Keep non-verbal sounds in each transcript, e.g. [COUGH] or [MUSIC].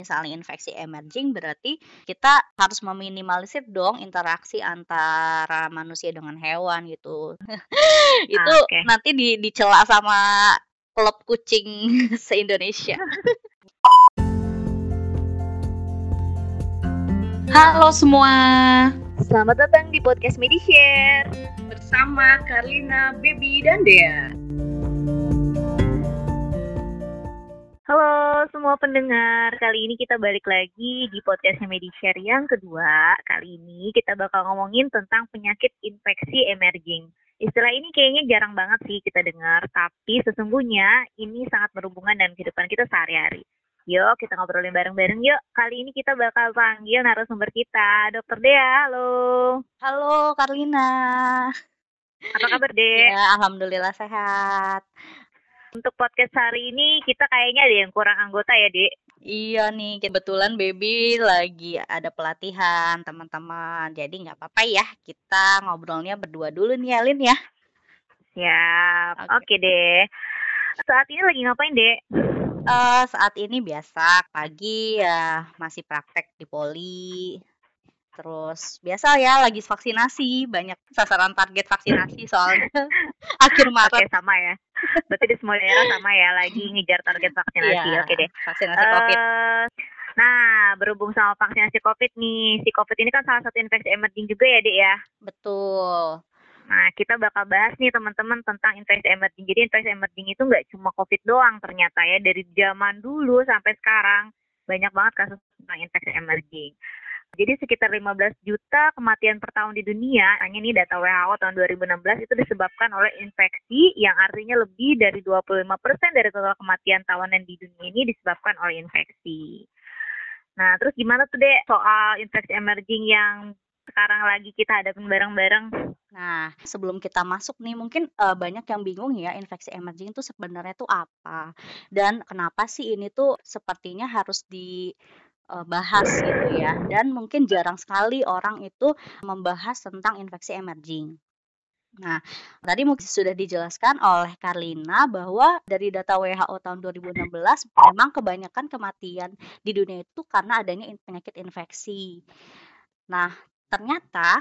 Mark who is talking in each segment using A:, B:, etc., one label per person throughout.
A: misalnya infeksi emerging berarti kita harus meminimalisir dong interaksi antara manusia dengan hewan gitu. [LAUGHS] Itu
B: Ah, oke.
A: nanti di dicela sama klub kucing [LAUGHS] se-Indonesia. [LAUGHS]
C: Halo semua,
B: Selamat datang di podcast Medishare
C: bersama Karlina, Baby, dan Dea.
B: Halo semua pendengar, kali ini kita balik lagi di podcastnya Medishare yang kedua. Kali ini kita bakal ngomongin tentang penyakit infeksi emerging. Istilah ini kayaknya jarang banget sih kita dengar, tapi sesungguhnya ini sangat berhubungan dengan kehidupan kita sehari-hari. Yuk, kita ngobrolin bareng-bareng yuk. Kali ini kita bakal panggil narasumber kita, Dokter Dea. Halo.
A: Halo Karlina.
B: Apa kabar, Dea?
A: Ya, alhamdulillah sehat.
B: Untuk podcast hari ini kita kayaknya ada yang kurang anggota ya, Dek.
A: Iya nih, kebetulan baby lagi ada pelatihan teman-teman. Jadi nggak apa-apa ya, kita ngobrolnya berdua dulu nih Alin ya.
B: Siap.
A: Oke.
B: Oke, deh. Saat ini lagi ngapain, Dek?
A: Eh saat ini biasa pagi ya masih praktek di poli. Terus biasa ya lagi vaksinasi, banyak sasaran target vaksinasi soalnya [LAUGHS] akhir
B: Oke,
A: Maret.
B: sama ya. Berarti di semua daerah sama ya, lagi ngejar target vaksinasi.
A: Iya,
B: Oke deh.
A: vaksinasi COVID.
B: Eh, nah, berhubung sama vaksinasi COVID nih, si COVID ini kan salah satu infeksi emerging juga ya, Dek ya.
A: Betul.
B: Nah, kita bakal bahas nih teman-teman tentang infeksi emerging. Jadi infeksi emerging itu nggak cuma COVID doang ternyata ya. Dari zaman dulu sampai sekarang banyak banget kasus tentang infeksi emerging. Jadi sekitar 15 juta kematian per tahun di dunia, hanya ini data WHO tahun 2016 itu disebabkan oleh infeksi yang artinya lebih dari 25% dari total kematian tahunan di dunia ini disebabkan oleh infeksi. Nah, terus gimana tuh deh soal infeksi emerging yang sekarang lagi kita hadapin bareng-bareng?
A: Nah, sebelum kita masuk nih, mungkin eh, banyak yang bingung ya infeksi emerging itu sebenarnya tuh apa dan kenapa sih ini tuh sepertinya harus dibahas gitu ya. Dan mungkin jarang sekali orang itu membahas tentang infeksi emerging. Nah, tadi mungkin sudah dijelaskan oleh Karlina bahwa dari data WHO tahun 2016 memang kebanyakan kematian di dunia itu karena adanya penyakit infeksi. Nah, ternyata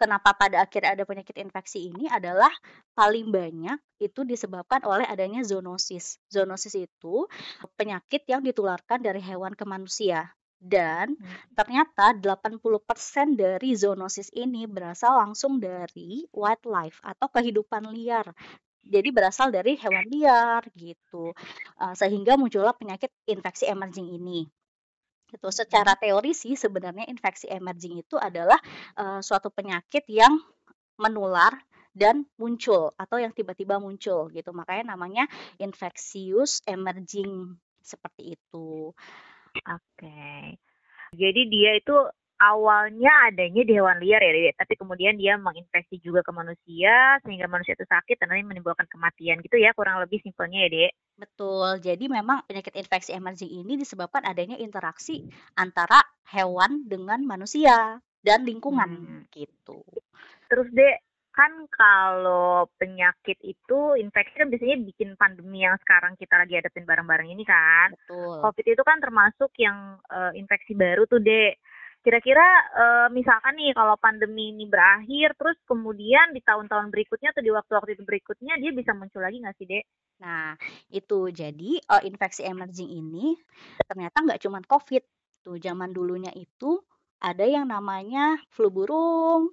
A: kenapa pada akhirnya ada penyakit infeksi ini adalah paling banyak itu disebabkan oleh adanya zoonosis. Zoonosis itu penyakit yang ditularkan dari hewan ke manusia. Dan ternyata 80% dari zoonosis ini berasal langsung dari wildlife atau kehidupan liar. Jadi berasal dari hewan liar gitu. Uh, sehingga muncullah penyakit infeksi emerging ini. Itu secara teori sih sebenarnya infeksi emerging itu adalah uh, suatu penyakit yang menular dan muncul atau yang tiba-tiba muncul gitu. Makanya namanya infectious emerging seperti itu.
B: Oke. Jadi dia itu awalnya adanya di hewan liar ya, Dek. tapi kemudian dia menginfeksi juga ke manusia sehingga manusia itu sakit dan nanti menimbulkan kematian gitu ya, kurang lebih simpelnya ya, Dek.
A: Betul. Jadi memang penyakit infeksi emerging ini disebabkan adanya interaksi antara hewan dengan manusia dan lingkungan
B: Hmm.
A: gitu.
B: Terus, Dek, kan kalau penyakit itu infeksi kan biasanya bikin pandemi yang sekarang kita lagi hadapin bareng-bareng ini kan.
A: Betul.
B: COVID itu kan termasuk yang eh, infeksi baru tuh, Dek. Kira-kira eh, misalkan nih kalau pandemi ini berakhir, terus kemudian di tahun-tahun berikutnya atau di waktu-waktu berikutnya dia bisa muncul lagi nggak sih, Dek?
A: Nah, itu jadi eh, infeksi emerging ini ternyata nggak cuma COVID. Tuh zaman dulunya itu ada yang namanya flu burung,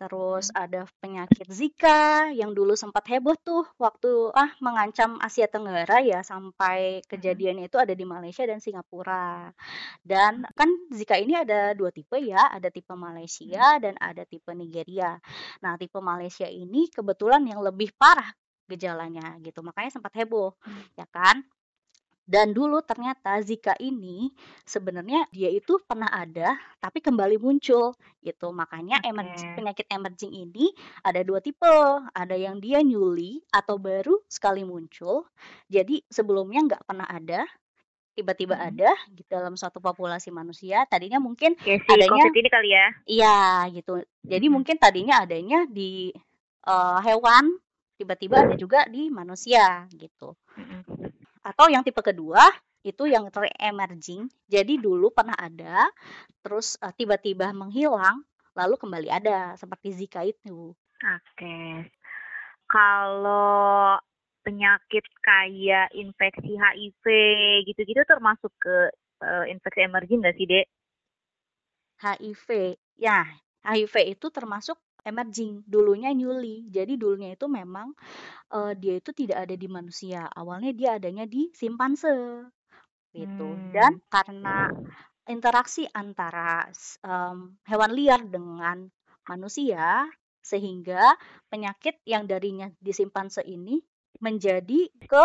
A: terus ada penyakit Zika yang dulu sempat heboh tuh waktu ah mengancam Asia Tenggara ya sampai kejadiannya itu ada di Malaysia dan Singapura. Dan kan Zika ini ada dua tipe ya, ada tipe Malaysia dan ada tipe Nigeria. Nah, tipe Malaysia ini kebetulan yang lebih parah gejalanya gitu. Makanya sempat heboh, ya kan? Dan dulu ternyata Zika ini sebenarnya dia itu pernah ada tapi kembali muncul gitu. Makanya emerg-
B: Oke.
A: penyakit emerging ini ada dua tipe. Ada yang dia newly atau baru sekali muncul. Jadi sebelumnya nggak pernah ada, tiba-tiba
B: Mhm.
A: ada gitu dalam suatu populasi manusia. Tadinya mungkin
B: Ya si
A: adanya
B: COVID ini kali ya.
A: iya gitu. Jadi
B: Mhm.
A: mungkin tadinya adanya di eh, hewan, tiba-tiba ada juga di manusia gitu.
B: Mhm.
A: Atau yang tipe kedua, itu yang re-emerging. Jadi dulu pernah ada, terus uh, tiba-tiba menghilang, lalu kembali ada seperti Zika itu.
B: Oke. Kalau penyakit kayak infeksi HIV gitu-gitu termasuk ke uh, infeksi emerging nggak sih, Dek?
A: HIV. Ya, HIV itu termasuk emerging, dulunya newly. Jadi dulunya itu memang uh, dia itu tidak ada di manusia. Awalnya dia adanya di simpanse gitu. Hmm. Dan karena interaksi antara um, hewan liar dengan manusia sehingga penyakit yang darinya di simpanse ini menjadi ke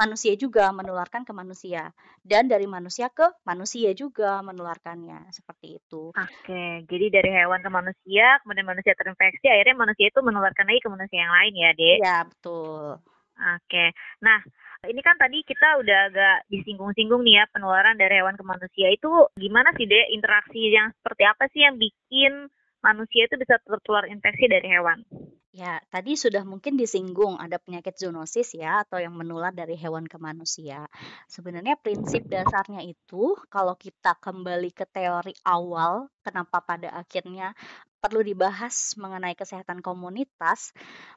A: manusia juga menularkan ke manusia dan dari manusia ke manusia juga menularkannya seperti itu.
B: Oke, jadi dari hewan ke manusia, kemudian manusia terinfeksi, akhirnya manusia itu menularkan lagi ke manusia yang lain ya, Dek?
A: Ya, betul.
B: Oke. Nah, ini kan tadi kita udah agak disinggung-singgung nih ya penularan dari hewan ke manusia itu gimana sih dek interaksi yang seperti apa sih yang bikin manusia itu bisa tertular infeksi dari hewan?
A: Ya, tadi sudah mungkin disinggung ada penyakit zoonosis ya atau yang menular dari hewan ke manusia. Sebenarnya prinsip dasarnya itu kalau kita kembali ke teori awal kenapa pada akhirnya perlu dibahas mengenai kesehatan komunitas,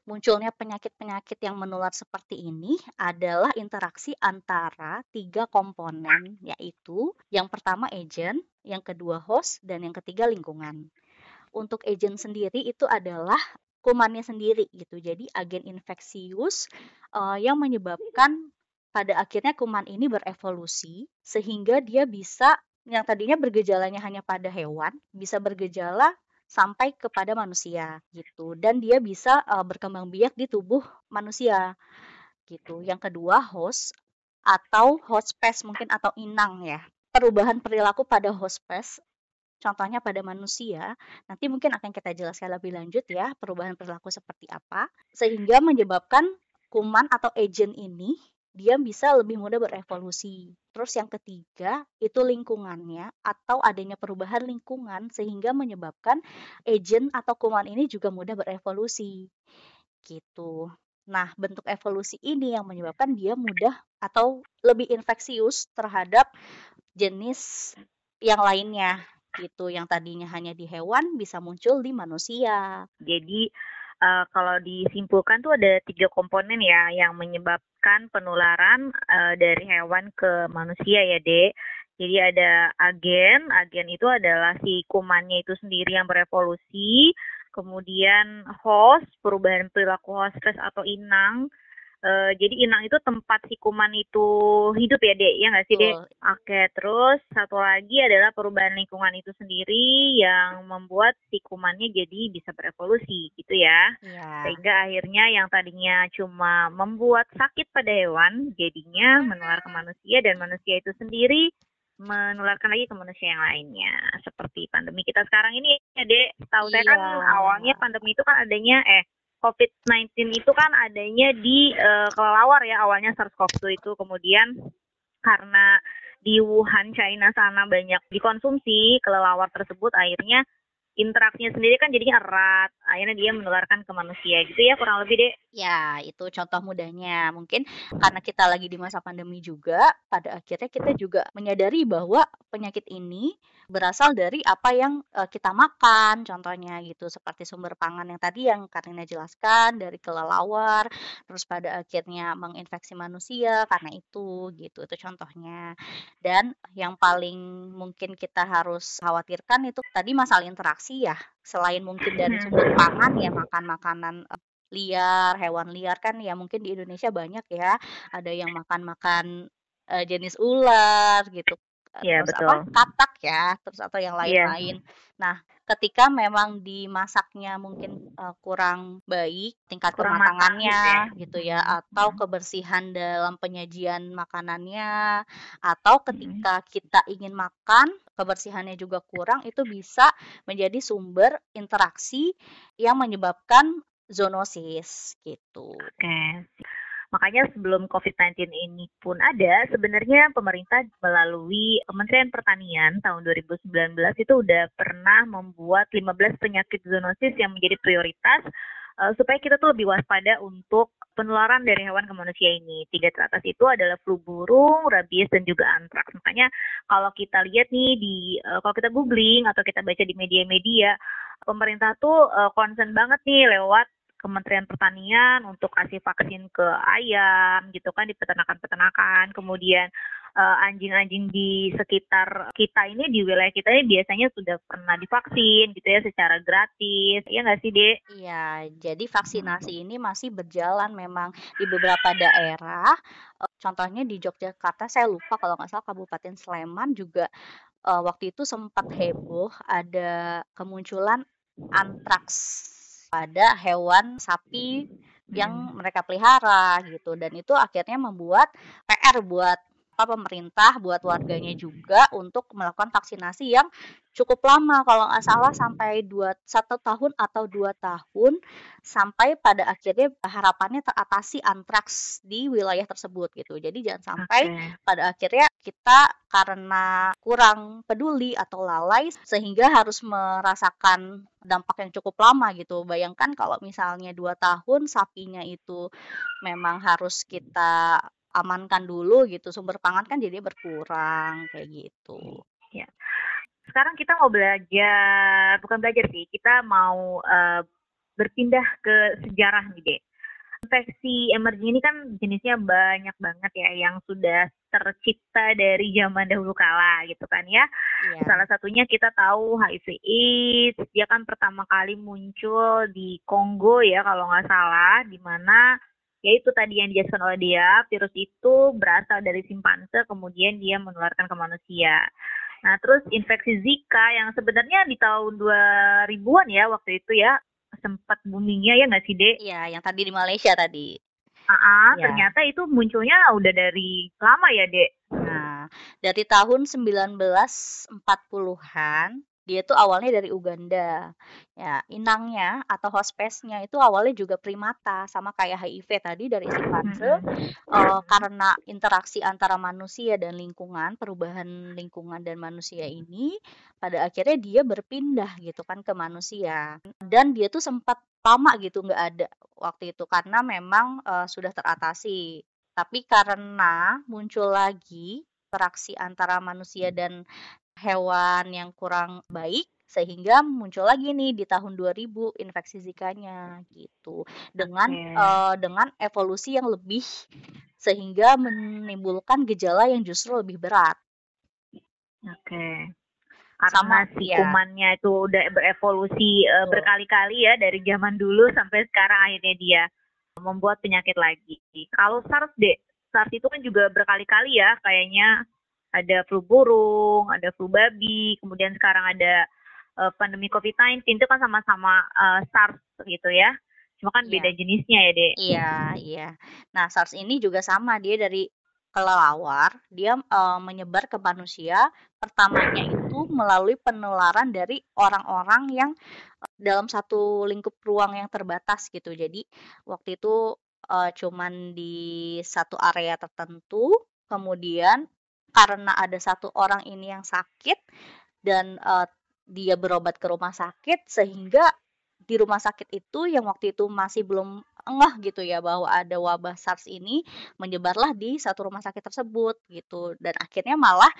A: munculnya penyakit-penyakit yang menular seperti ini adalah interaksi antara tiga komponen yaitu yang pertama agent, yang kedua host, dan yang ketiga lingkungan untuk agent sendiri itu adalah kumannya sendiri gitu. Jadi agen infeksius uh, yang menyebabkan pada akhirnya kuman ini berevolusi sehingga dia bisa yang tadinya bergejalanya hanya pada hewan bisa bergejala sampai kepada manusia gitu dan dia bisa uh, berkembang biak di tubuh manusia gitu. Yang kedua host atau host pest mungkin atau inang ya. Perubahan perilaku pada host pest contohnya pada manusia, nanti mungkin akan kita jelaskan lebih lanjut ya perubahan perilaku seperti apa, sehingga menyebabkan kuman atau agent ini dia bisa lebih mudah berevolusi. Terus yang ketiga itu lingkungannya atau adanya perubahan lingkungan sehingga menyebabkan agent atau kuman ini juga mudah berevolusi. Gitu. Nah, bentuk evolusi ini yang menyebabkan dia mudah atau lebih infeksius terhadap jenis yang lainnya gitu yang tadinya hanya di hewan bisa muncul di manusia.
B: Jadi uh, kalau disimpulkan tuh ada tiga komponen ya yang menyebabkan penularan uh, dari hewan ke manusia ya dek. Jadi ada agen, agen itu adalah si kumannya itu sendiri yang berevolusi, kemudian host, perubahan perilaku host atau inang, Uh, jadi inang itu tempat si kuman itu hidup ya dek ya nggak sih dek? Oke terus satu lagi adalah perubahan lingkungan itu sendiri yang membuat si kumannya jadi bisa berevolusi gitu ya. Yeah. Sehingga akhirnya yang tadinya cuma membuat sakit pada hewan jadinya menular ke manusia dan manusia itu sendiri menularkan lagi ke manusia yang lainnya seperti pandemi kita sekarang ini ya dek tahu yeah. saya kan iya. awalnya pandemi itu kan adanya eh COVID-19 itu kan adanya di uh, kelelawar ya awalnya SARS-CoV-2 itu. Kemudian karena di Wuhan China sana banyak dikonsumsi kelelawar tersebut akhirnya interaksinya sendiri kan jadinya erat. Akhirnya dia menularkan ke manusia gitu ya kurang lebih deh
A: ya itu contoh mudahnya. Mungkin karena kita lagi di masa pandemi juga pada akhirnya kita juga menyadari bahwa penyakit ini berasal dari apa yang uh, kita makan contohnya gitu. Seperti sumber pangan yang tadi yang Karina jelaskan dari kelelawar terus pada akhirnya menginfeksi manusia karena itu gitu. Itu contohnya. Dan yang paling mungkin kita harus khawatirkan itu tadi masalah interaksi ya selain mungkin dari hmm. sumber pangan ya makan makanan uh, liar hewan liar kan ya mungkin di Indonesia banyak ya ada yang makan-makan uh, jenis ular gitu
B: Iya
A: terus apa katak ya terus atau yang iya. lain-lain. Nah ketika memang dimasaknya mungkin uh, kurang baik tingkat kurang kematangannya gitu ya atau kebersihan dalam penyajian makanannya atau ketika kita ingin makan kebersihannya juga kurang itu bisa menjadi sumber interaksi yang menyebabkan zoonosis gitu.
B: Oke. Makanya sebelum COVID-19 ini pun ada, sebenarnya pemerintah melalui Kementerian Pertanian tahun 2019 itu udah pernah membuat 15 penyakit zoonosis yang menjadi prioritas uh, supaya kita tuh lebih waspada untuk penularan dari hewan ke manusia ini. Tiga teratas itu adalah flu burung, rabies, dan juga antraks. Makanya kalau kita lihat nih di uh, kalau kita googling atau kita baca di media-media, pemerintah tuh uh, concern banget nih lewat Kementerian Pertanian untuk kasih vaksin ke ayam gitu kan di peternakan-peternakan. Kemudian uh, anjing-anjing di sekitar kita ini di wilayah kita ini biasanya sudah pernah divaksin gitu ya secara gratis ya nggak sih dek?
A: Iya, jadi vaksinasi ini masih berjalan memang di beberapa daerah. Uh, contohnya di Yogyakarta, saya lupa kalau nggak salah Kabupaten Sleman juga uh, waktu itu sempat heboh ada kemunculan antraks pada hewan sapi yang hmm. mereka pelihara gitu dan itu akhirnya membuat PR buat pemerintah buat warganya juga untuk melakukan vaksinasi yang cukup lama. Kalau nggak salah sampai dua satu tahun atau dua tahun sampai pada akhirnya harapannya teratasi antraks di wilayah tersebut gitu. Jadi jangan sampai okay. pada akhirnya kita karena kurang peduli atau lalai sehingga harus merasakan dampak yang cukup lama gitu. Bayangkan kalau misalnya dua tahun sapinya itu memang harus kita amankan dulu gitu sumber pangan kan jadi berkurang kayak gitu.
B: Ya. Sekarang kita mau belajar bukan belajar sih kita mau uh, berpindah ke sejarah nih deh. Infeksi emerging ini kan jenisnya banyak banget ya yang sudah tercipta dari zaman dahulu kala gitu kan ya. Yeah. Salah satunya kita tahu HIV AIDS, dia kan pertama kali muncul di Kongo ya kalau nggak salah, di mana yaitu tadi yang dijelaskan oleh dia, virus itu berasal dari simpanse, kemudian dia menularkan ke manusia. Nah, terus infeksi Zika yang sebenarnya di tahun 2000-an ya waktu itu ya, sempat boomingnya ya nggak sih, Dek?
A: Iya, yang tadi di Malaysia tadi.
B: Ah, ya. ternyata itu munculnya udah dari lama ya, Dek?
A: Nah, dari tahun 1940-an dia tuh awalnya dari Uganda. Ya, inangnya atau hospesnya itu awalnya juga primata sama kayak HIV tadi dari simpanse uh, karena interaksi antara manusia dan lingkungan, perubahan lingkungan dan manusia ini pada akhirnya dia berpindah gitu kan ke manusia. Dan dia tuh sempat lama gitu nggak ada waktu itu karena memang uh, sudah teratasi. Tapi karena muncul lagi interaksi antara manusia dan hewan yang kurang baik sehingga muncul lagi nih di tahun 2000 infeksi zikanya gitu dengan okay. uh, eh, dengan evolusi yang lebih sehingga menimbulkan gejala yang justru lebih berat.
B: Oke. Okay. Karena Sama, si ya. kumannya itu udah berevolusi uh, berkali-kali ya dari zaman dulu sampai sekarang akhirnya dia membuat penyakit lagi. Kalau SARS deh, SARS itu kan juga berkali-kali ya kayaknya ada flu burung, ada flu babi, kemudian sekarang ada uh, pandemi COVID-19 itu kan sama-sama uh, SARS gitu ya. Cuma kan iya. beda jenisnya ya, Dek.
A: Iya, iya. Nah, SARS ini juga sama, dia dari kelelawar, dia uh, menyebar ke manusia. Pertamanya itu melalui penularan dari orang-orang yang dalam satu lingkup ruang yang terbatas gitu. Jadi waktu itu uh, cuman di satu area tertentu, kemudian karena ada satu orang ini yang sakit dan uh, dia berobat ke rumah sakit sehingga di rumah sakit itu yang waktu itu masih belum engah gitu ya bahwa ada wabah SARS ini menyebarlah di satu rumah sakit tersebut gitu. Dan akhirnya malah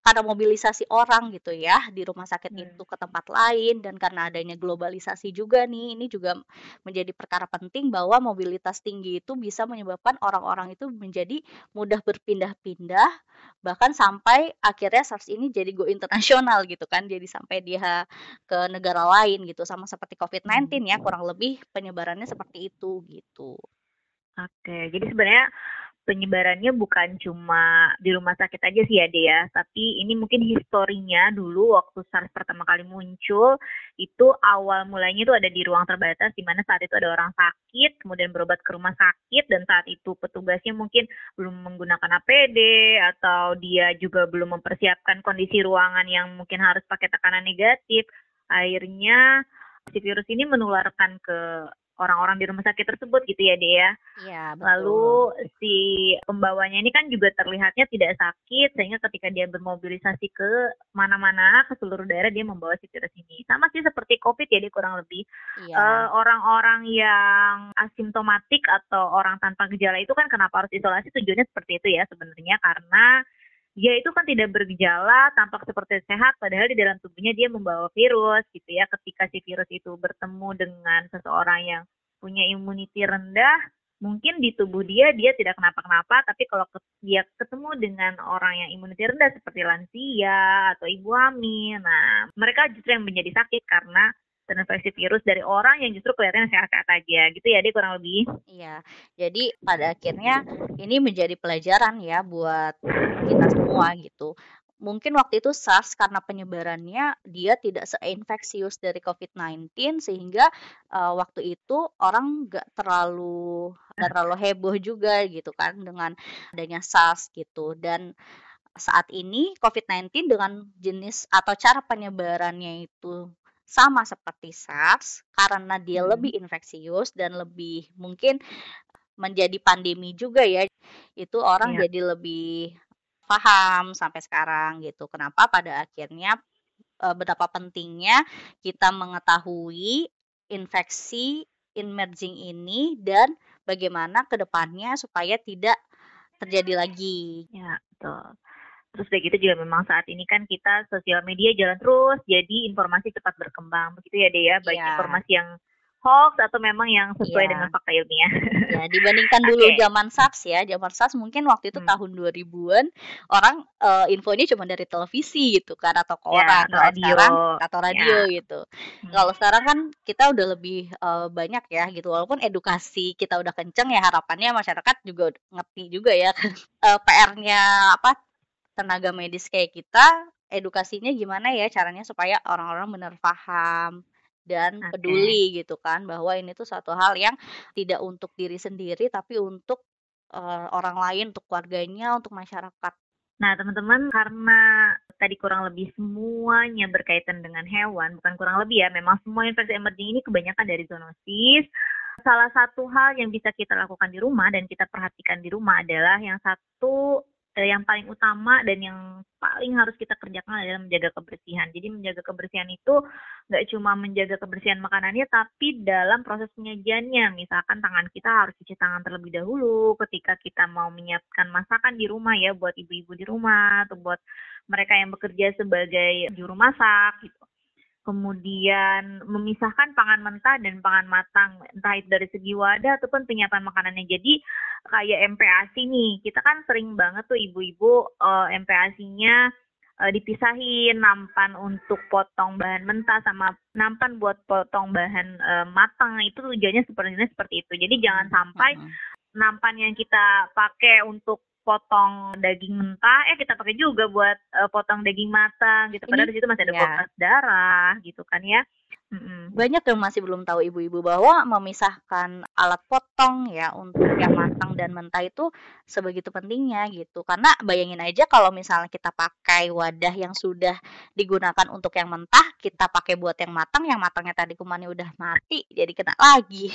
A: karena mobilisasi orang gitu ya di rumah sakit hmm. itu ke tempat lain dan karena adanya globalisasi juga nih ini juga menjadi perkara penting bahwa mobilitas tinggi itu bisa menyebabkan orang-orang itu menjadi mudah berpindah-pindah bahkan sampai akhirnya SARS ini jadi go internasional gitu kan jadi sampai dia ke negara lain gitu sama seperti COVID-19 ya hmm. kurang lebih penyebarannya seperti itu gitu.
B: Oke, jadi sebenarnya penyebarannya bukan cuma di rumah sakit aja sih ya. Dea, tapi ini mungkin historinya dulu waktu SARS pertama kali muncul itu awal mulanya itu ada di ruang terbatas di mana saat itu ada orang sakit kemudian berobat ke rumah sakit dan saat itu petugasnya mungkin belum menggunakan APD atau dia juga belum mempersiapkan kondisi ruangan yang mungkin harus pakai tekanan negatif. Akhirnya si virus ini menularkan ke orang-orang di rumah sakit tersebut gitu ya Dea.
A: Iya, betul.
B: Lalu si pembawanya ini kan juga terlihatnya tidak sakit sehingga ketika dia bermobilisasi ke mana-mana ke seluruh daerah dia membawa si virus ini. Sama sih seperti COVID ya dia kurang lebih.
A: Iya.
B: Eh, orang-orang yang asimptomatik atau orang tanpa gejala itu kan kenapa harus isolasi tujuannya seperti itu ya sebenarnya karena dia itu kan tidak bergejala, tampak seperti sehat, padahal di dalam tubuhnya dia membawa virus gitu ya. Ketika si virus itu bertemu dengan seseorang yang punya imuniti rendah, mungkin di tubuh dia dia tidak kenapa-kenapa, tapi kalau dia ketemu dengan orang yang imuniti rendah seperti lansia atau ibu hamil, nah mereka justru yang menjadi sakit karena terinfeksi virus dari orang yang justru kelihatannya sehat-sehat aja gitu ya dia kurang lebih.
A: Iya, jadi pada akhirnya ini menjadi pelajaran ya buat kita semua gitu. Mungkin waktu itu SARS karena penyebarannya dia tidak seinfeksius dari COVID-19 sehingga uh, waktu itu orang nggak terlalu nggak terlalu heboh juga gitu kan dengan adanya SARS gitu dan saat ini COVID-19 dengan jenis atau cara penyebarannya itu sama seperti SARS karena dia
B: Hmm.
A: lebih infeksius dan lebih mungkin menjadi pandemi juga ya. Itu orang
B: Iya.
A: jadi lebih paham sampai sekarang gitu. Kenapa pada akhirnya eh, betapa pentingnya kita mengetahui infeksi emerging ini dan bagaimana ke depannya supaya tidak terjadi lagi.
B: Ya, betul. Terus udah gitu juga memang saat ini kan kita sosial media jalan terus, jadi informasi cepat berkembang. Begitu ya, Dea? Baik
A: Iya.
B: informasi yang hoax atau memang yang sesuai
A: Iya.
B: dengan fakta ilmiah.
A: Ya, dibandingkan dulu
B: Oke.
A: zaman SARS ya, zaman SARS mungkin waktu itu
B: Hmm.
A: tahun 2000-an orang eh, infonya cuma dari televisi gitu kan atau
B: Ya,
A: koran.
B: atau radio.
A: sekarang atau
B: Ya.
A: radio gitu.
B: Hmm.
A: Kalau sekarang kan kita udah lebih eh, banyak ya gitu. Walaupun edukasi kita udah kenceng ya harapannya masyarakat juga ngerti juga ya kan. Eh, PR-nya apa tenaga medis kayak kita edukasinya gimana ya caranya supaya orang-orang benar paham dan
B: Oke.
A: peduli gitu kan bahwa ini tuh suatu hal yang tidak untuk diri sendiri tapi untuk eh, orang lain, untuk keluarganya, untuk masyarakat.
B: Nah, teman-teman, karena tadi kurang lebih semuanya berkaitan dengan hewan, bukan kurang lebih ya, memang semua infeksi emerging ini kebanyakan dari zoonosis. Salah satu hal yang bisa kita lakukan di rumah dan kita perhatikan di rumah adalah yang satu yang paling utama dan yang paling harus kita kerjakan adalah menjaga kebersihan. Jadi menjaga kebersihan itu nggak cuma menjaga kebersihan makanannya, tapi dalam proses penyajiannya. Misalkan tangan kita harus cuci tangan terlebih dahulu ketika kita mau menyiapkan masakan di rumah ya buat ibu-ibu di rumah atau buat mereka yang bekerja sebagai juru masak gitu. Kemudian memisahkan pangan mentah dan pangan matang, entah itu dari segi wadah ataupun penyiapan makanannya. Jadi kayak MPASI nih, kita kan sering banget tuh ibu-ibu eh, MPASI-nya eh, dipisahin nampan untuk potong bahan mentah sama nampan buat potong bahan eh, matang itu tujuannya sebenarnya seperti itu. Jadi jangan sampai
A: Mm-mm.
B: nampan yang kita pakai untuk potong daging mentah, eh kita pakai juga buat eh, potong daging matang gitu. Padahal di situ masih ada
A: ya.
B: kulkas darah gitu kan ya. Mm-mm.
A: Banyak yang masih belum tahu ibu-ibu bahwa memisahkan alat potong ya untuk yang matang dan mentah itu sebegitu pentingnya gitu. Karena bayangin aja kalau misalnya kita pakai wadah yang sudah digunakan untuk yang mentah, kita pakai buat yang matang, yang matangnya tadi kumannya udah mati, jadi kena lagi.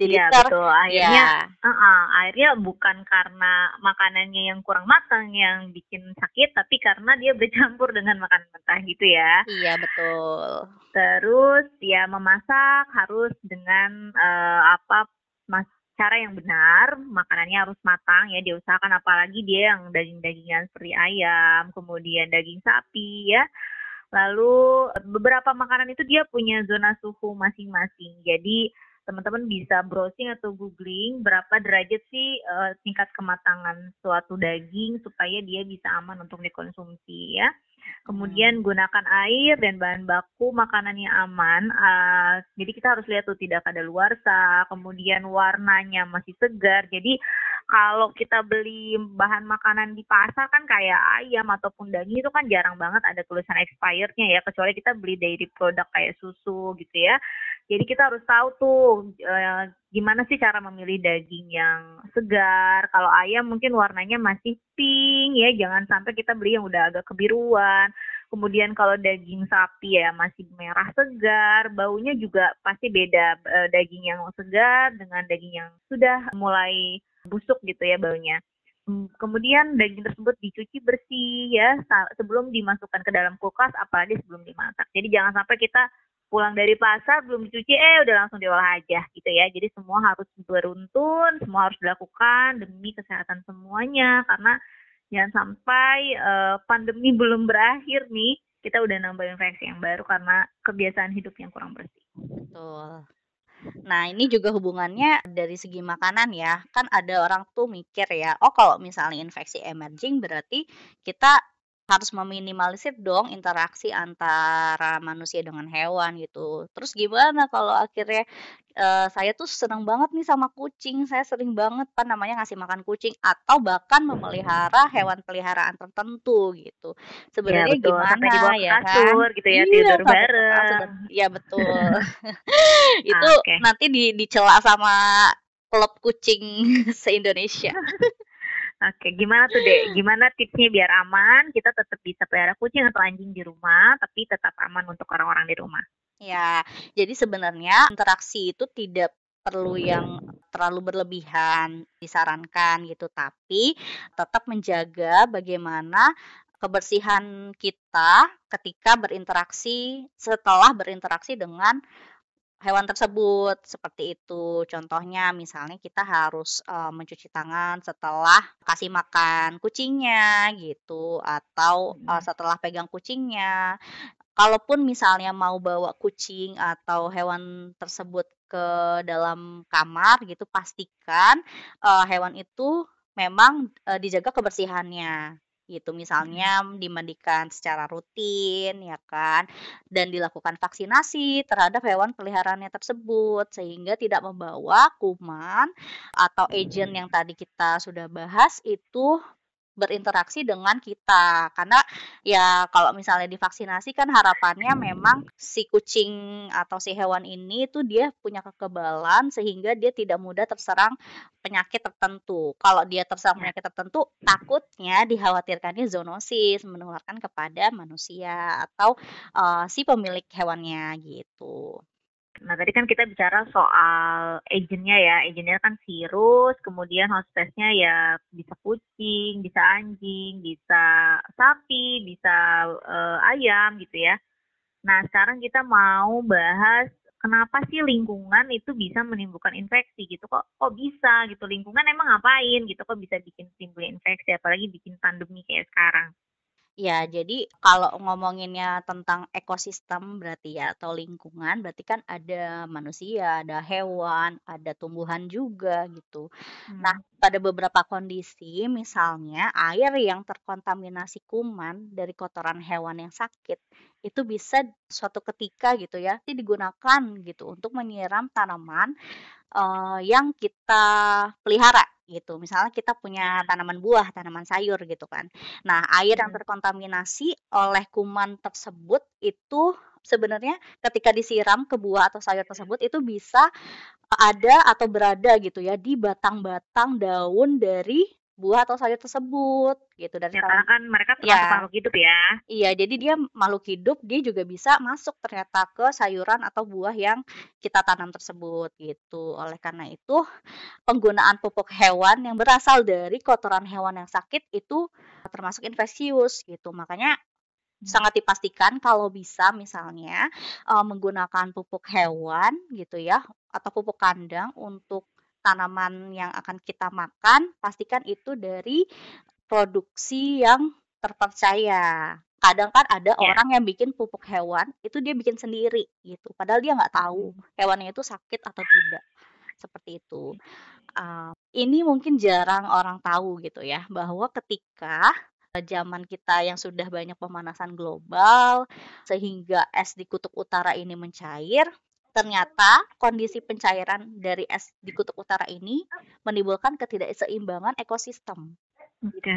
A: Jadi
B: Iya
A: ter
B: betul. Akhirnya,
A: ya,
B: uh-uh, akhirnya bukan karena makanannya yang kurang matang yang bikin sakit, tapi karena dia bercampur dengan makanan mentah gitu ya.
A: iya betul.
B: Terus ya memasak harus dengan eh, apa mas cara yang benar, makanannya harus matang ya diusahakan apalagi dia yang daging-dagingan seperti ayam, kemudian daging sapi ya. Lalu beberapa makanan itu dia punya zona suhu masing-masing. Jadi teman-teman bisa browsing atau googling berapa derajat sih eh, tingkat kematangan suatu daging supaya dia bisa aman untuk dikonsumsi ya. Kemudian gunakan air dan bahan baku makanannya aman. eh, jadi kita harus lihat tuh tidak ada luarsa, kemudian warnanya masih segar. Jadi kalau kita beli bahan makanan di pasar kan kayak ayam ataupun daging itu kan jarang banget ada tulisan expirednya ya, kecuali kita beli dairy produk kayak susu gitu ya. Jadi kita harus tahu tuh eh, gimana sih cara memilih daging yang segar. Kalau ayam mungkin warnanya masih pink ya, jangan sampai kita beli yang udah agak kebiruan. Kemudian kalau daging sapi ya masih merah segar, baunya juga pasti beda e, daging yang segar dengan daging yang sudah mulai busuk gitu ya baunya. Hmm, kemudian daging tersebut dicuci bersih ya sebelum dimasukkan ke dalam kulkas apalagi sebelum dimasak. Jadi jangan sampai kita pulang dari pasar belum dicuci eh udah langsung diolah aja gitu ya. Jadi semua harus beruntun, semua harus dilakukan demi kesehatan semuanya karena jangan sampai uh, pandemi belum berakhir nih kita udah nambah infeksi yang baru karena kebiasaan hidup yang kurang bersih.
A: Betul. Nah, ini juga hubungannya dari segi makanan ya. Kan ada orang tuh mikir ya, oh kalau misalnya infeksi emerging berarti kita harus meminimalisir dong interaksi antara manusia dengan hewan gitu. Terus gimana kalau akhirnya uh, saya tuh seneng banget nih sama kucing, saya sering banget kan namanya ngasih makan kucing atau bahkan memelihara hewan peliharaan tertentu gitu.
B: Ya
A: Sebenarnya
B: sampai dibawa
A: gimana
B: ke
A: ya kan?
B: kasur gitu ya,
A: Iya,
B: tidur
A: sampai kasur
B: bareng.
A: iya betul. [LAUGHS] Itu
B: Oke.
A: nanti di dicela sama klub kucing [LAUGHS] se-Indonesia. [LAUGHS]
B: Oke, gimana tuh dek? Gimana tipsnya biar aman? Kita tetap bisa pelihara kucing atau anjing di rumah, tapi tetap aman untuk orang-orang di rumah.
A: Ya, jadi sebenarnya interaksi itu tidak perlu yang terlalu berlebihan disarankan gitu, tapi tetap menjaga bagaimana kebersihan kita ketika berinteraksi setelah berinteraksi dengan hewan tersebut seperti itu. Contohnya misalnya kita harus uh, mencuci tangan setelah kasih makan kucingnya gitu atau uh, setelah pegang kucingnya. Kalaupun misalnya mau bawa kucing atau hewan tersebut ke dalam kamar gitu pastikan uh, hewan itu memang uh, dijaga kebersihannya gitu. Misalnya dimandikan secara rutin ya kan dan dilakukan vaksinasi terhadap hewan peliharaannya tersebut sehingga tidak membawa kuman atau agent yang tadi kita sudah bahas itu berinteraksi dengan kita karena ya kalau misalnya divaksinasi kan harapannya memang si kucing atau si hewan ini tuh dia punya kekebalan sehingga dia tidak mudah terserang penyakit tertentu. Kalau dia terserang penyakit tertentu takutnya dikhawatirkannya zoonosis menularkan kepada manusia atau uh, si pemilik hewannya gitu.
B: Nah, tadi kan kita bicara soal agentnya ya. Agentnya kan virus, kemudian hostessnya ya bisa kucing, bisa anjing, bisa sapi, bisa uh, ayam gitu ya. Nah, sekarang kita mau bahas kenapa sih lingkungan itu bisa menimbulkan infeksi gitu. Kok kok bisa gitu? Lingkungan emang ngapain gitu? Kok bisa bikin timbul infeksi? Apalagi bikin pandemi kayak sekarang
A: Ya, jadi kalau ngomonginnya tentang ekosistem berarti ya atau lingkungan berarti kan ada manusia, ada hewan, ada tumbuhan juga gitu. Nah,
B: Hmm.
A: pada beberapa kondisi misalnya air yang terkontaminasi kuman dari kotoran hewan yang sakit itu bisa suatu ketika gitu ya digunakan gitu untuk menyiram tanaman uh, yang kita pelihara gitu. Misalnya kita punya tanaman buah, tanaman sayur gitu kan. Nah, air yang
B: Hmm.
A: terkontaminasi oleh kuman tersebut itu sebenarnya ketika disiram ke buah atau sayur tersebut itu bisa ada atau berada gitu ya di batang-batang daun dari buah atau sayur tersebut gitu dari
B: Ya, karena kan mereka termasuk
A: ya
B: makhluk hidup ya.
A: Iya, jadi dia makhluk hidup, dia juga bisa masuk ternyata ke sayuran atau buah yang kita tanam tersebut gitu. Oleh karena itu, penggunaan pupuk hewan yang berasal dari kotoran hewan yang sakit itu termasuk infeksius gitu. Makanya sangat dipastikan kalau bisa misalnya uh, menggunakan pupuk hewan gitu ya atau pupuk kandang untuk tanaman yang akan kita makan, pastikan itu dari produksi yang terpercaya. Kadang kan ada
B: Ya.
A: orang yang bikin pupuk hewan, itu dia bikin sendiri gitu. Padahal dia nggak tahu hewannya itu sakit atau tidak. Seperti itu. Uh, ini mungkin jarang orang tahu gitu ya, bahwa ketika zaman kita yang sudah banyak pemanasan global, sehingga es di kutub utara ini mencair, ternyata kondisi pencairan dari es di kutub utara ini menimbulkan ketidakseimbangan ekosistem. Gitu.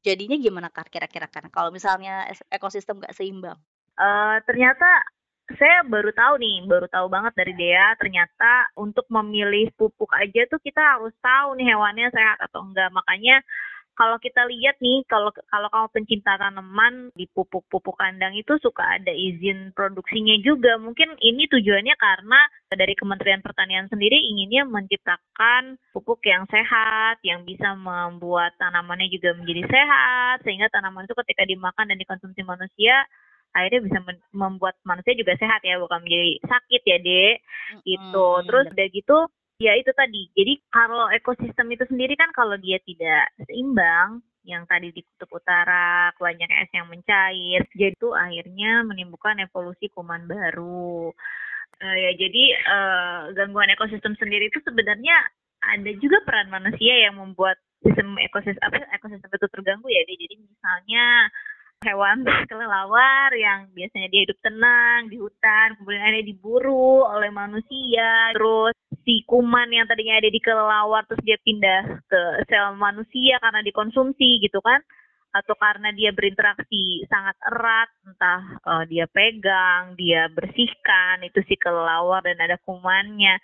A: Jadinya gimana Kak kira-kira kan kalau misalnya ekosistem nggak seimbang?
B: Eh, ternyata saya baru tahu nih, baru tahu banget dari Dea. Ternyata untuk memilih pupuk aja tuh kita harus tahu nih hewannya sehat atau enggak. Makanya kalau kita lihat nih kalau kalau kamu pencinta tanaman di pupuk-pupuk kandang itu suka ada izin produksinya juga. Mungkin ini tujuannya karena dari Kementerian Pertanian sendiri inginnya menciptakan pupuk yang sehat yang bisa membuat tanamannya juga menjadi sehat sehingga tanaman itu ketika dimakan dan dikonsumsi manusia akhirnya bisa membuat manusia juga sehat ya bukan menjadi sakit ya dek. Gitu. Terus udah gitu Ya itu tadi. Jadi kalau ekosistem itu sendiri kan kalau dia tidak seimbang, yang tadi di kutub utara banyak es yang mencair, jadi itu akhirnya menimbulkan evolusi kuman baru. Uh, ya jadi uh, gangguan ekosistem sendiri itu sebenarnya ada juga peran manusia yang membuat sistem ekosistem apa ekosistem itu terganggu ya. Jadi misalnya hewan kelelawar yang biasanya dia hidup tenang di hutan, kemudian ada diburu oleh manusia, terus si kuman yang tadinya ada di kelelawar terus dia pindah ke sel manusia karena dikonsumsi gitu kan. Atau karena dia berinteraksi sangat erat entah uh, dia pegang dia bersihkan itu si kelelawar dan ada kumannya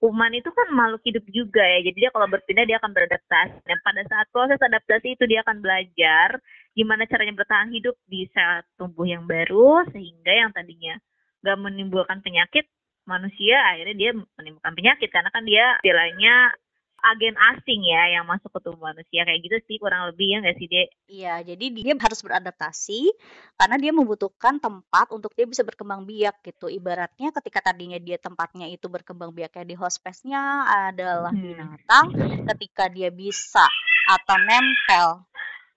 B: kuman itu kan makhluk hidup juga ya. Jadi dia kalau berpindah dia akan beradaptasi. Dan pada saat proses adaptasi itu dia akan belajar gimana caranya bertahan hidup di sel tubuh yang baru sehingga yang tadinya gak menimbulkan penyakit manusia akhirnya dia menimbulkan penyakit. Karena kan dia istilahnya agen asing ya yang masuk ke tubuh manusia kayak gitu sih kurang lebih ya nggak sih dek?
A: Iya jadi dia harus beradaptasi karena dia membutuhkan tempat untuk dia bisa berkembang biak gitu ibaratnya ketika tadinya dia tempatnya itu berkembang biaknya di hospesnya adalah hmm. binatang ketika dia bisa atau nempel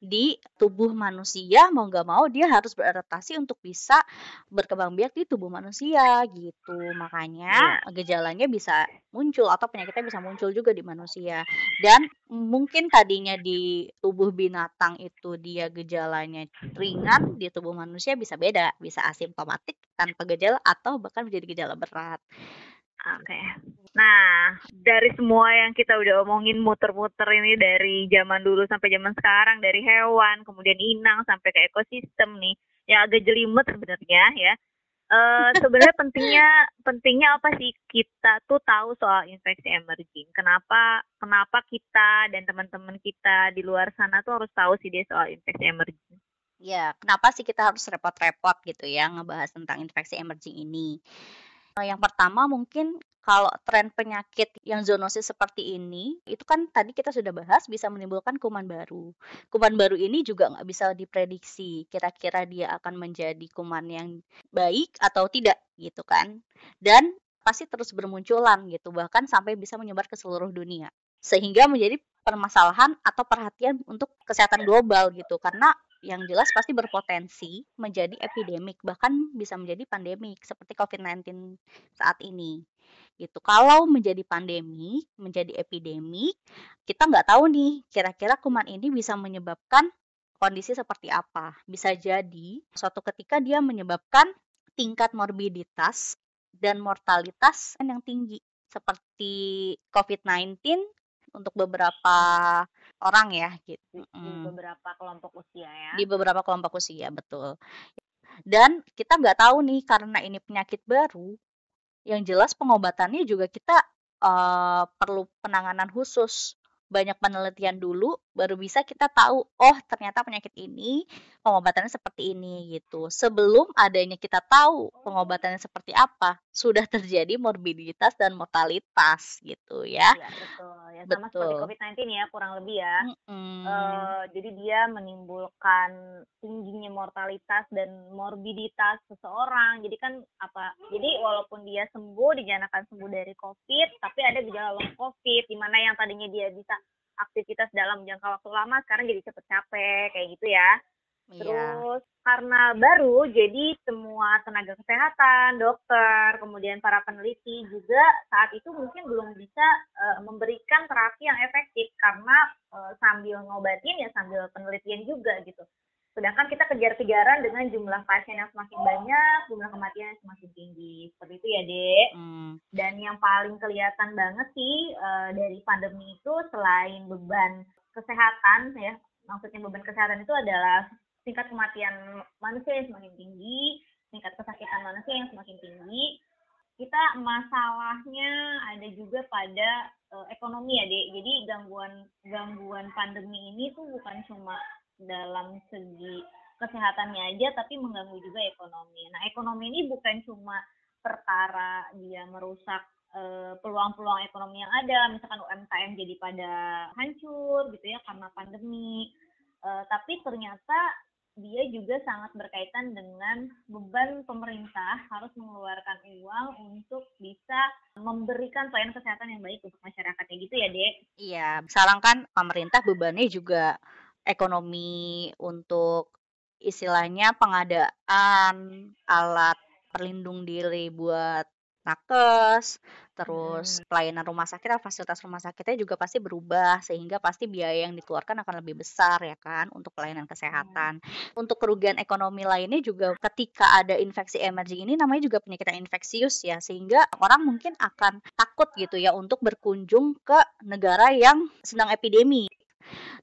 A: di tubuh manusia mau nggak mau dia harus beradaptasi untuk bisa berkembang biak di tubuh manusia gitu. Makanya yeah. gejalanya bisa muncul atau penyakitnya bisa muncul juga di manusia. Dan mungkin tadinya di tubuh binatang itu dia gejalanya ringan di tubuh manusia bisa beda bisa asimptomatik tanpa gejala atau bahkan menjadi gejala berat
B: Oke. Okay. Nah, dari semua yang kita udah omongin muter-muter ini dari zaman dulu sampai zaman sekarang, dari hewan, kemudian inang sampai ke ekosistem nih, yang agak jelimet sebenarnya ya. Uh, [LAUGHS] sebenarnya pentingnya pentingnya apa sih kita tuh tahu soal infeksi emerging. Kenapa kenapa kita dan teman-teman kita di luar sana tuh harus tahu sih dia soal infeksi emerging.
A: Ya, kenapa sih kita harus repot-repot gitu ya ngebahas tentang infeksi emerging ini? Yang pertama mungkin kalau tren penyakit yang zoonosis seperti ini, itu kan tadi kita sudah bahas bisa menimbulkan kuman baru. Kuman baru ini juga nggak bisa diprediksi kira-kira dia akan menjadi kuman yang baik atau tidak gitu kan. Dan pasti terus bermunculan gitu, bahkan sampai bisa menyebar ke seluruh dunia. Sehingga menjadi permasalahan atau perhatian untuk kesehatan global gitu karena yang jelas pasti berpotensi menjadi epidemik bahkan bisa menjadi pandemik seperti COVID-19 saat ini. Gitu. Kalau menjadi pandemi menjadi epidemik kita nggak tahu nih kira-kira kuman ini bisa menyebabkan kondisi seperti apa. Bisa jadi suatu ketika dia menyebabkan tingkat morbiditas dan mortalitas yang tinggi seperti COVID-19 untuk beberapa orang ya gitu.
B: Di beberapa kelompok usia ya.
A: Di beberapa kelompok usia betul. Dan kita nggak tahu nih karena ini penyakit baru, yang jelas pengobatannya juga kita uh, perlu penanganan khusus banyak penelitian dulu baru bisa kita tahu oh ternyata penyakit ini pengobatannya seperti ini gitu. Sebelum adanya kita tahu pengobatannya seperti apa, sudah terjadi morbiditas dan mortalitas gitu ya.
B: Iya, betul. Ya sama betul. seperti COVID-19 ya kurang lebih ya. Mm -hmm. uh, jadi dia menimbulkan tingginya mortalitas dan morbiditas seseorang. Jadi kan apa? Jadi walaupun dia sembuh dinyatakan sembuh dari COVID, tapi ada gejala long COVID di mana yang tadinya dia bisa aktivitas dalam jangka waktu lama sekarang jadi cepet capek kayak gitu ya. Iya. Terus karena baru jadi semua tenaga kesehatan, dokter, kemudian para peneliti juga saat itu mungkin belum bisa uh, memberikan terapi yang efektif karena uh, sambil ngobatin ya sambil penelitian juga gitu. Sedangkan kita kejar-kejaran dengan jumlah pasien yang semakin banyak, jumlah kematian yang semakin tinggi. Seperti itu ya, Dek. Hmm. Dan yang paling kelihatan banget sih uh, dari pandemi itu selain beban kesehatan ya, maksudnya beban kesehatan itu adalah tingkat kematian manusia yang semakin tinggi, tingkat kesakitan manusia yang semakin tinggi, kita masalahnya ada juga pada uh, ekonomi ya dek. Jadi gangguan gangguan pandemi ini tuh bukan cuma dalam segi kesehatannya aja tapi mengganggu juga ekonomi. Nah ekonomi ini bukan cuma perkara dia merusak uh, peluang-peluang ekonomi yang ada. Misalkan UMKM jadi pada hancur gitu ya karena pandemi. Uh, tapi ternyata dia juga sangat berkaitan dengan beban pemerintah harus mengeluarkan uang untuk bisa memberikan pelayanan kesehatan yang baik untuk masyarakatnya gitu ya dek?
A: Iya sekarang kan pemerintah bebannya juga ekonomi untuk istilahnya pengadaan alat perlindung diri buat nakes, terus hmm. pelayanan rumah sakit atau fasilitas rumah sakitnya juga pasti berubah sehingga pasti biaya yang dikeluarkan akan lebih besar ya kan untuk pelayanan kesehatan. Hmm. Untuk kerugian ekonomi lainnya juga ketika ada infeksi emerging ini namanya juga penyakit yang infeksius ya sehingga orang mungkin akan takut gitu ya untuk berkunjung ke negara yang sedang epidemi.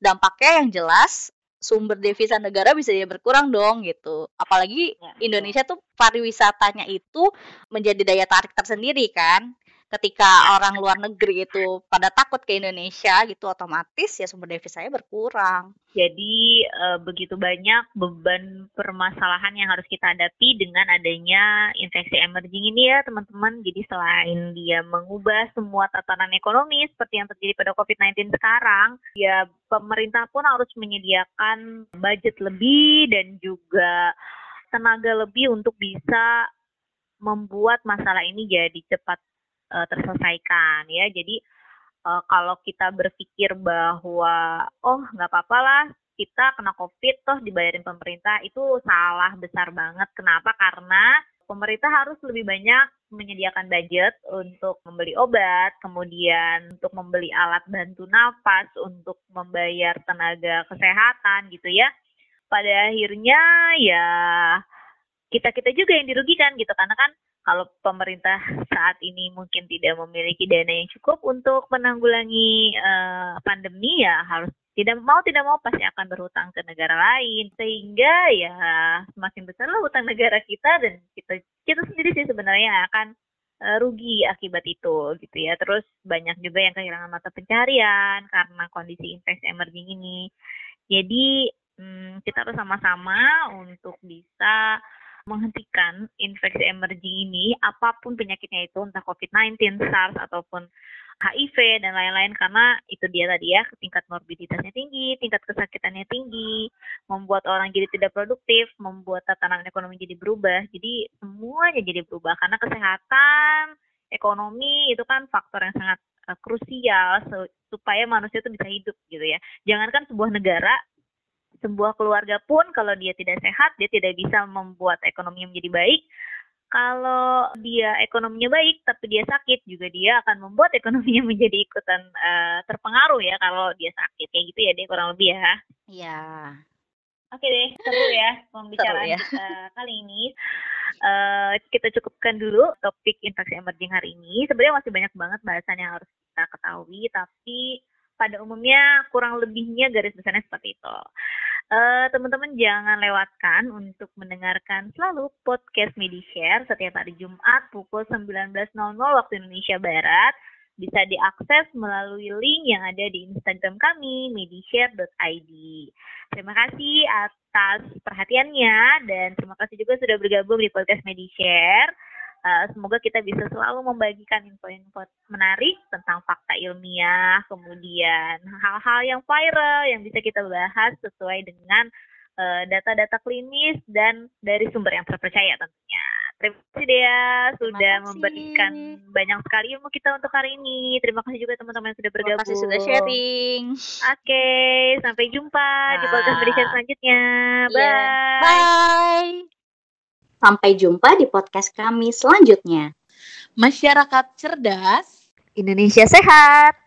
A: Dampaknya yang jelas sumber devisa negara bisa jadi berkurang dong gitu. Apalagi ya, Indonesia tuh pariwisatanya itu menjadi daya tarik tersendiri kan ketika orang luar negeri itu pada takut ke Indonesia gitu otomatis ya sumber devisanya berkurang.
B: Jadi e, begitu banyak beban permasalahan yang harus kita hadapi dengan adanya infeksi emerging ini ya teman-teman. Jadi selain dia mengubah semua tatanan ekonomi seperti yang terjadi pada COVID-19 sekarang, ya pemerintah pun harus menyediakan budget lebih dan juga tenaga lebih untuk bisa membuat masalah ini jadi cepat uh, terselesaikan ya. Jadi uh, kalau kita berpikir bahwa oh nggak apa-apa lah kita kena covid toh dibayarin pemerintah itu salah besar banget. Kenapa? Karena pemerintah harus lebih banyak menyediakan budget untuk membeli obat, kemudian untuk membeli alat bantu nafas, untuk membayar tenaga kesehatan gitu ya. Pada akhirnya ya kita-kita juga yang dirugikan gitu. Karena kan kalau pemerintah saat ini mungkin tidak memiliki dana yang cukup untuk menanggulangi uh, pandemi ya harus tidak mau tidak mau pasti akan berhutang ke negara lain. Sehingga ya semakin besarlah hutang negara kita dan kita kita sendiri sih sebenarnya akan uh, rugi akibat itu gitu ya. Terus banyak juga yang kehilangan mata pencarian karena kondisi infeksi emerging ini. Jadi hmm, kita harus sama-sama untuk bisa menghentikan infeksi emerging ini apa pun penyakitnya itu entah COVID-19, SARS ataupun HIV dan lain-lain karena itu dia tadi ya tingkat morbiditasnya tinggi, tingkat kesakitannya tinggi, membuat orang jadi tidak produktif, membuat tatanan ekonomi jadi berubah. Jadi semuanya jadi berubah karena kesehatan, ekonomi itu kan faktor yang sangat uh, krusial supaya manusia itu bisa hidup gitu ya. Jangankan sebuah negara sebuah keluarga pun kalau dia tidak sehat, dia tidak bisa membuat ekonomi menjadi baik. Kalau dia ekonominya baik tapi dia sakit juga dia akan membuat [LAUGHS] ekonominya menjadi ikutan uh, terpengaruh ya kalau dia sakit kayak gitu ya dia kurang lebih ya.
A: Iya.
B: Oke deh, seru ya pembicaraan seru ya. kita kali ini. Uh, kita cukupkan dulu topik infeksi emerging hari ini. Sebenarnya masih banyak banget bahasan yang harus kita ketahui, tapi pada umumnya kurang lebihnya garis besarnya seperti itu. Uh, teman-teman jangan lewatkan untuk mendengarkan selalu podcast MediShare setiap hari Jumat pukul 19.00 waktu Indonesia Barat. Bisa diakses melalui link yang ada di Instagram kami, medishare.id. Terima kasih atas perhatiannya dan terima kasih juga sudah bergabung di podcast MediShare. Uh, semoga kita bisa selalu membagikan info-info menarik tentang fakta ilmiah, kemudian hal-hal yang viral yang bisa kita bahas sesuai dengan eh, data-data uh, klinis dan dari sumber yang terpercaya tentunya. Terima kasih Dea sudah memberikan banyak sekali ilmu kita untuk hari ini. Terima kasih juga teman-teman yang sudah bergabung.
A: Terima kasih sudah sharing.
B: Oke, okay, sampai jumpa nah. di podcast berikut selanjutnya. Bye. Yeah.
A: Bye. Sampai jumpa di podcast kami selanjutnya.
C: Masyarakat cerdas,
B: Indonesia sehat.